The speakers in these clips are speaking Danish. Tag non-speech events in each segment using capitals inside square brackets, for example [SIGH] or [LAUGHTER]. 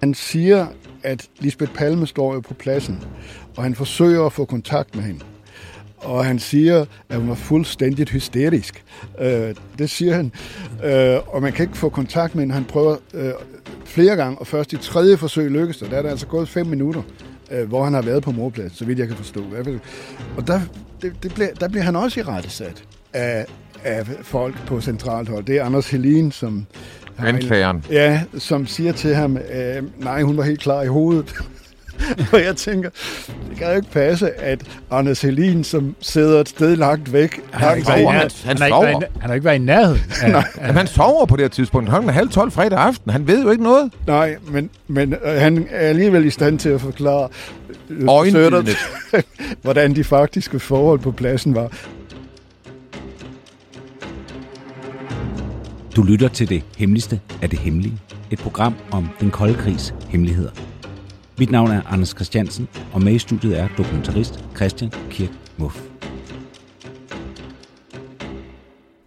Han siger, at Lisbeth Palme står jo på pladsen, og han forsøger at få kontakt med hende. Og han siger, at hun er fuldstændig hysterisk. Øh, det siger han. Øh, og man kan ikke få kontakt med hende. Han prøver øh, flere gange, og først i tredje forsøg lykkes det. Der er der altså gået fem minutter, øh, hvor han har været på morpladsen, så vidt jeg kan forstå. Og der, det, det bliver, der bliver han også i rettesat af, af folk på centralt hold. Det er Anders Helin, som Anklageren. Ja, som siger til ham, øh, nej, hun var helt klar i hovedet. [LAUGHS] og jeg tænker, det kan jo ikke passe, at Anders Helin, som sidder et sted langt væk, Han har ikke været Han- han han har ikke været i sover. nær- han har ikke været i nærheden. af- Jamen, han sover på det her tidspunkt. Han er halv 12 fredag aften. Han ved jo ikke noget. Nej, men, men øh, han er alligevel i stand til at forklare øh, Øjenvidnet. Sødert, [LAUGHS] hvordan de faktiske forhold på pladsen var. Du lytter til det hemmeligste af det hemmelige. Et program om den kolde krigs hemmeligheder. Mit navn er Anders Christiansen, og med i studiet er dokumentarist Christian Kirk Muff.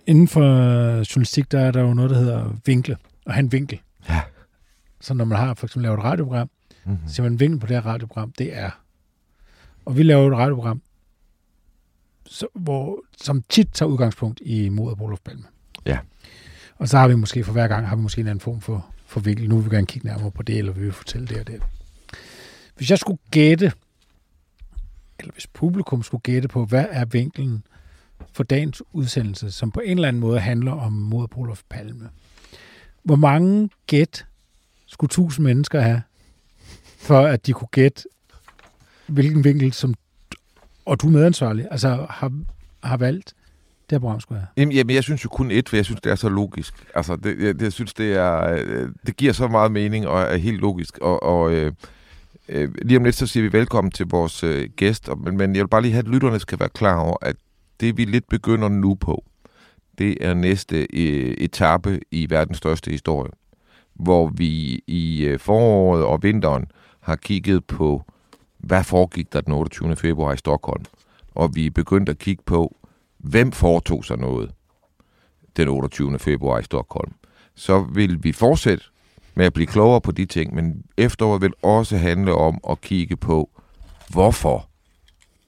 Inden for journalistik, der er der jo noget, der hedder vinkle, og have en vinkel. Ja. Så når man har for eksempel lavet et radioprogram, Mhm. så siger man, vinkel på det her radioprogram, det er... Og vi laver et radioprogram, så, hvor, som tit tager udgangspunkt i mordet på Olof Palme. Ja. Og så har vi måske for hver gang, har vi måske en anden form for, for vinkel. Nu vil vi gerne kigge nærmere på det, eller vi vil fortælle det og det. Hvis jeg skulle gætte, eller hvis publikum skulle gætte på, hvad er vinkelen for dagens udsendelse, som på en eller anden måde handler om mordet på Olof Palme. Hvor mange gæt skulle tusind mennesker have, for at de kunne gætte, hvilken vinkel, som og du er medansvarlig, altså har, har valgt, det her program skulle? Jamen, jamen, jeg synes jo kun et, for jeg synes, det er så logisk. Altså, det, jeg, det, jeg synes, det er, øh, det giver så meget mening og er helt logisk. Og, og øh, øh, lige om lidt, så siger vi velkommen til vores øh, gæst. Og, men, men jeg vil bare lige have, at lytterne skal være klar over, at det vi lidt begynder nu på, det er næste øh, etape i verdens største historie. Hvor vi i øh, foråret og vinteren har kigget på, hvad foregik der den 28. februar i Stockholm. Og vi er begyndt at kigge på, hvem foretog sig noget den 28. februar i Stockholm. Så vil vi fortsætte med at blive klogere på de ting, men efteråret vil også handle om at kigge på, hvorfor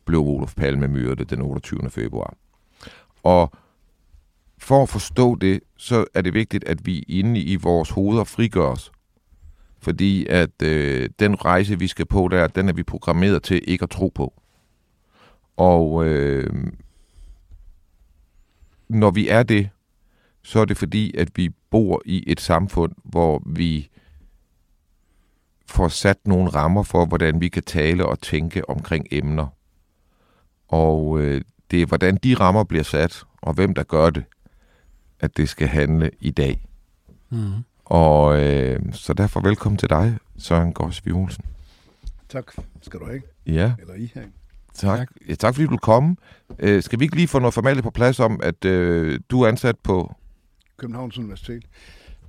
blev Olof Palme myrdet den 28. februar. Og for at forstå det, så er det vigtigt, at vi inde i vores hoveder frigør os. Fordi at øh, den rejse, vi skal på der, den er vi programmeret til ikke at tro på. Og øh, når vi er det, så er det fordi, at vi bor i et samfund, hvor vi får sat nogle rammer for, hvordan vi kan tale og tænke omkring emner. Og øh, det er, hvordan de rammer bliver sat, og hvem der gør det, at det skal handle i dag. Mm. Og øh, så derfor velkommen til dig, Søren Gårdsvig Olsen. Tak skal du have. Ja, Eller I have. Tak. Tak, ja, tak fordi du komme. Øh, skal vi ikke lige få noget formelt på plads om, at øh, du er ansat på... Københavns Universitet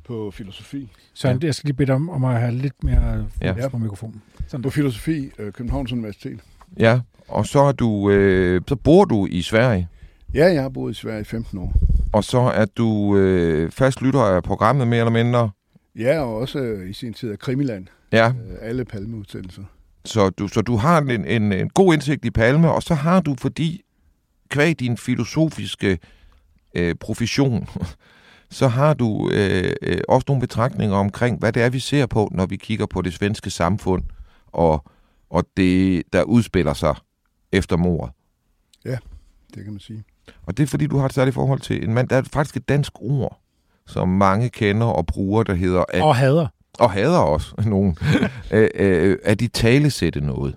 på filosofi. Så ja. jeg skal lige bede dig om, om at have lidt mere Ja. ja. på mikrofonen. Sådan På filosofi, øh, Københavns Universitet. Ja, og så er du, øh, så bor du i Sverige, Ja, jeg har boet i Sverige i 15 år. og så er du øh, fast lytter af programmet mere eller mindre. Ja, og også øh, i sin tid af Krimiland. Ja, Øh, alle palmeudsendelser. Så du, så du har en, en, en god indsigt i Palme, og så har du, fordi kvæg din filosofiske øh, profession, [LAUGHS] så har du øh, øh, også nogle betragtninger omkring, hvad det er, vi ser på, når vi kigger på det svenske samfund, og, og det, der udspiller sig efter mordet. Det kan man sige. Og det er, fordi du har et særligt forhold til en mand. Der er faktisk et dansk ord, som mange kender og bruger, der hedder, at, Og hader. Og hader også [LAUGHS] nogen, øh, øh, at de talesætte noget.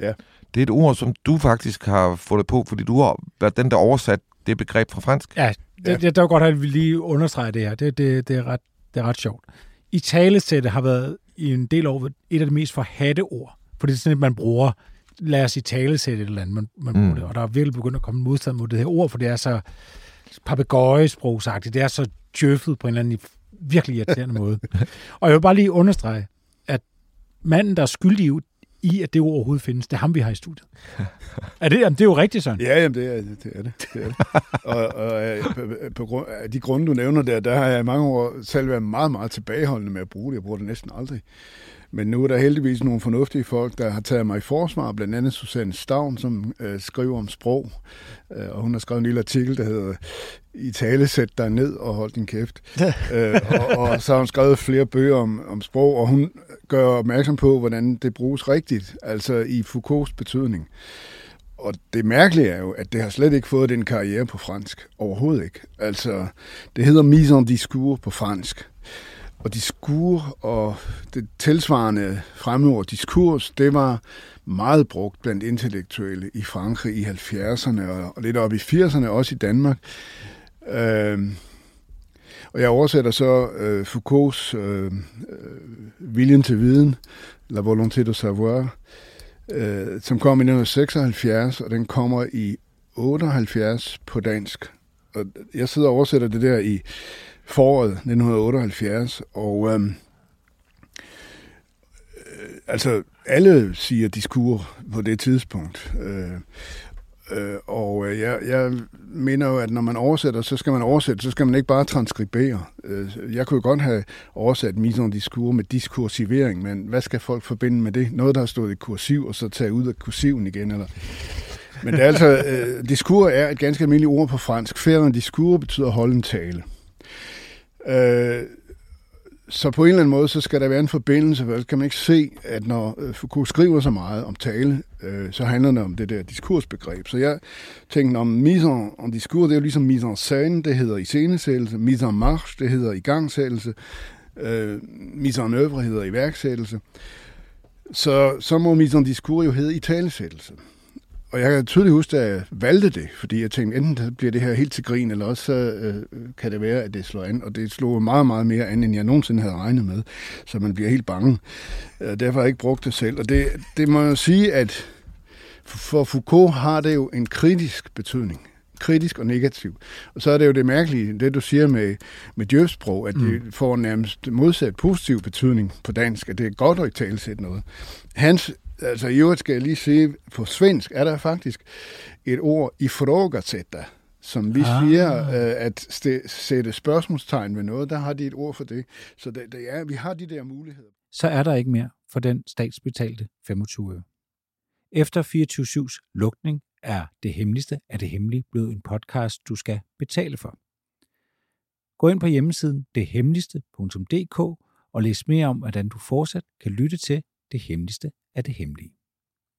Ja. Det er et ord, som du faktisk har fundet på, fordi du har været den, der oversat det begreb fra fransk. Ja, det, Ja. det, det var godt, at vi lige understreger det her. Det, det, det, er, ret, det er ret sjovt. i talesætte har været i en del år et af de mest forhatte ord. For det er sådan, at man bruger, lad os i talesætte et eller andet, man, man bruger Mm. det. Og der er virkelig begyndt at komme modstand mod det her ord, for det er så papegøjesprogsagtigt. Det er så djøffet på en eller anden virkelig irriterende måde. Og jeg vil bare lige understrege, at manden, der er skyldig i, at det ord overhovedet findes, det er ham, vi har i studiet. [LAUGHS] Er det, jamen, det er jo rigtigt, sådan. Ja, jamen, det er det. Er det, det, er det. og og øh, på, på grund af de grunde, du nævner der, der har jeg i mange år selv været meget, meget tilbageholdende med at bruge det. Jeg bruger det næsten aldrig. Men nu er der heldigvis nogle fornuftige folk, der har taget mig i forsvar, blandt andet Susanne Stavn, som øh, skriver om sprog. Øh, og hun har skrevet en lille artikel, der hedder I tale, sæt dig ned og hold din kæft. [LAUGHS] øh, og, og så har hun skrevet flere bøger om, om sprog, og hun gør opmærksom på, hvordan det bruges rigtigt, altså i Foucaults betydning. Og det mærkelige er jo, at det har slet ikke fået den karriere på fransk. Overhovedet ikke. Altså, det hedder mise en discours på fransk. Og diskur og det tilsvarende fremmedord diskurs, det var meget brugt blandt intellektuelle i Frankrig i 70'erne og, og lidt op i 80'erne, også i Danmark. Øh, og jeg oversætter så øh, Foucaults øh, øh, Viljen til viden, La volonté de savoir, øh, som kom i 1976, og den kommer i 78 på dansk. Og jeg sidder og oversætter det der i foråret 1978, og øhm, øh, altså alle siger diskur på det tidspunkt. Øh, øh, og øh, jeg, jeg mener jo, at når man oversætter, så skal man oversætte, så skal man ikke bare transkribere. Øh, jeg kunne jo godt have oversat mise en diskur med diskursivering, men hvad skal folk forbinde med det? Noget, der har stået i kursiv, og så tage ud af kursiven igen, eller... Men det er altså, øh, diskur er et ganske almindeligt ord på fransk. Faire en diskur betyder holde en tale. Øh, så på en eller anden måde, så skal der være en forbindelse, for ellers kan man ikke se, at når øh, Foucault skriver så meget om tale, øh, så handler det om det der diskursbegreb. Så jeg tænkte om mise en, en discours, det er jo ligesom mise en scène, det hedder iscenesættelse, mise en marche, det hedder igangsættelse, øh, mise en œuvre hedder iværksættelse. Så, så må mise en discours jo hedde italesættelse. Og jeg kan tydeligt huske, at jeg valgte det, fordi jeg tænkte, enten bliver det her helt til grin, eller også øh, kan det være, at det slår an. Og det slog meget, meget mere an, end jeg nogensinde havde regnet med. Så man bliver helt bange. Øh, derfor har jeg ikke brugt det selv. Og det, det må jeg sige, at for Foucault har det jo en kritisk betydning. Kritisk og negativ. Og så er det jo det mærkelige, det du siger med, med djøfsprog, at det mm. får nærmest modsat positiv betydning på dansk, at det er godt at i talesætte noget. Hans altså i øvrigt skal jeg lige sige, på svensk er der faktisk et ord i frågasätta, som vi ah. siger, øh, at st- sætte spørgsmålstegn ved noget, der har de et ord for det. Så det, det er, vi har de der muligheder. Så er der ikke mere for den statsbetalte 25 øre. Efter 24-7's lukning er det hemmeligste af det hemmelige blevet en podcast, du skal betale for. Gå ind på hjemmesiden dethemmeligste.dk og læs mere om, hvordan du fortsat kan lytte til det hemmeligste af det hemmelige.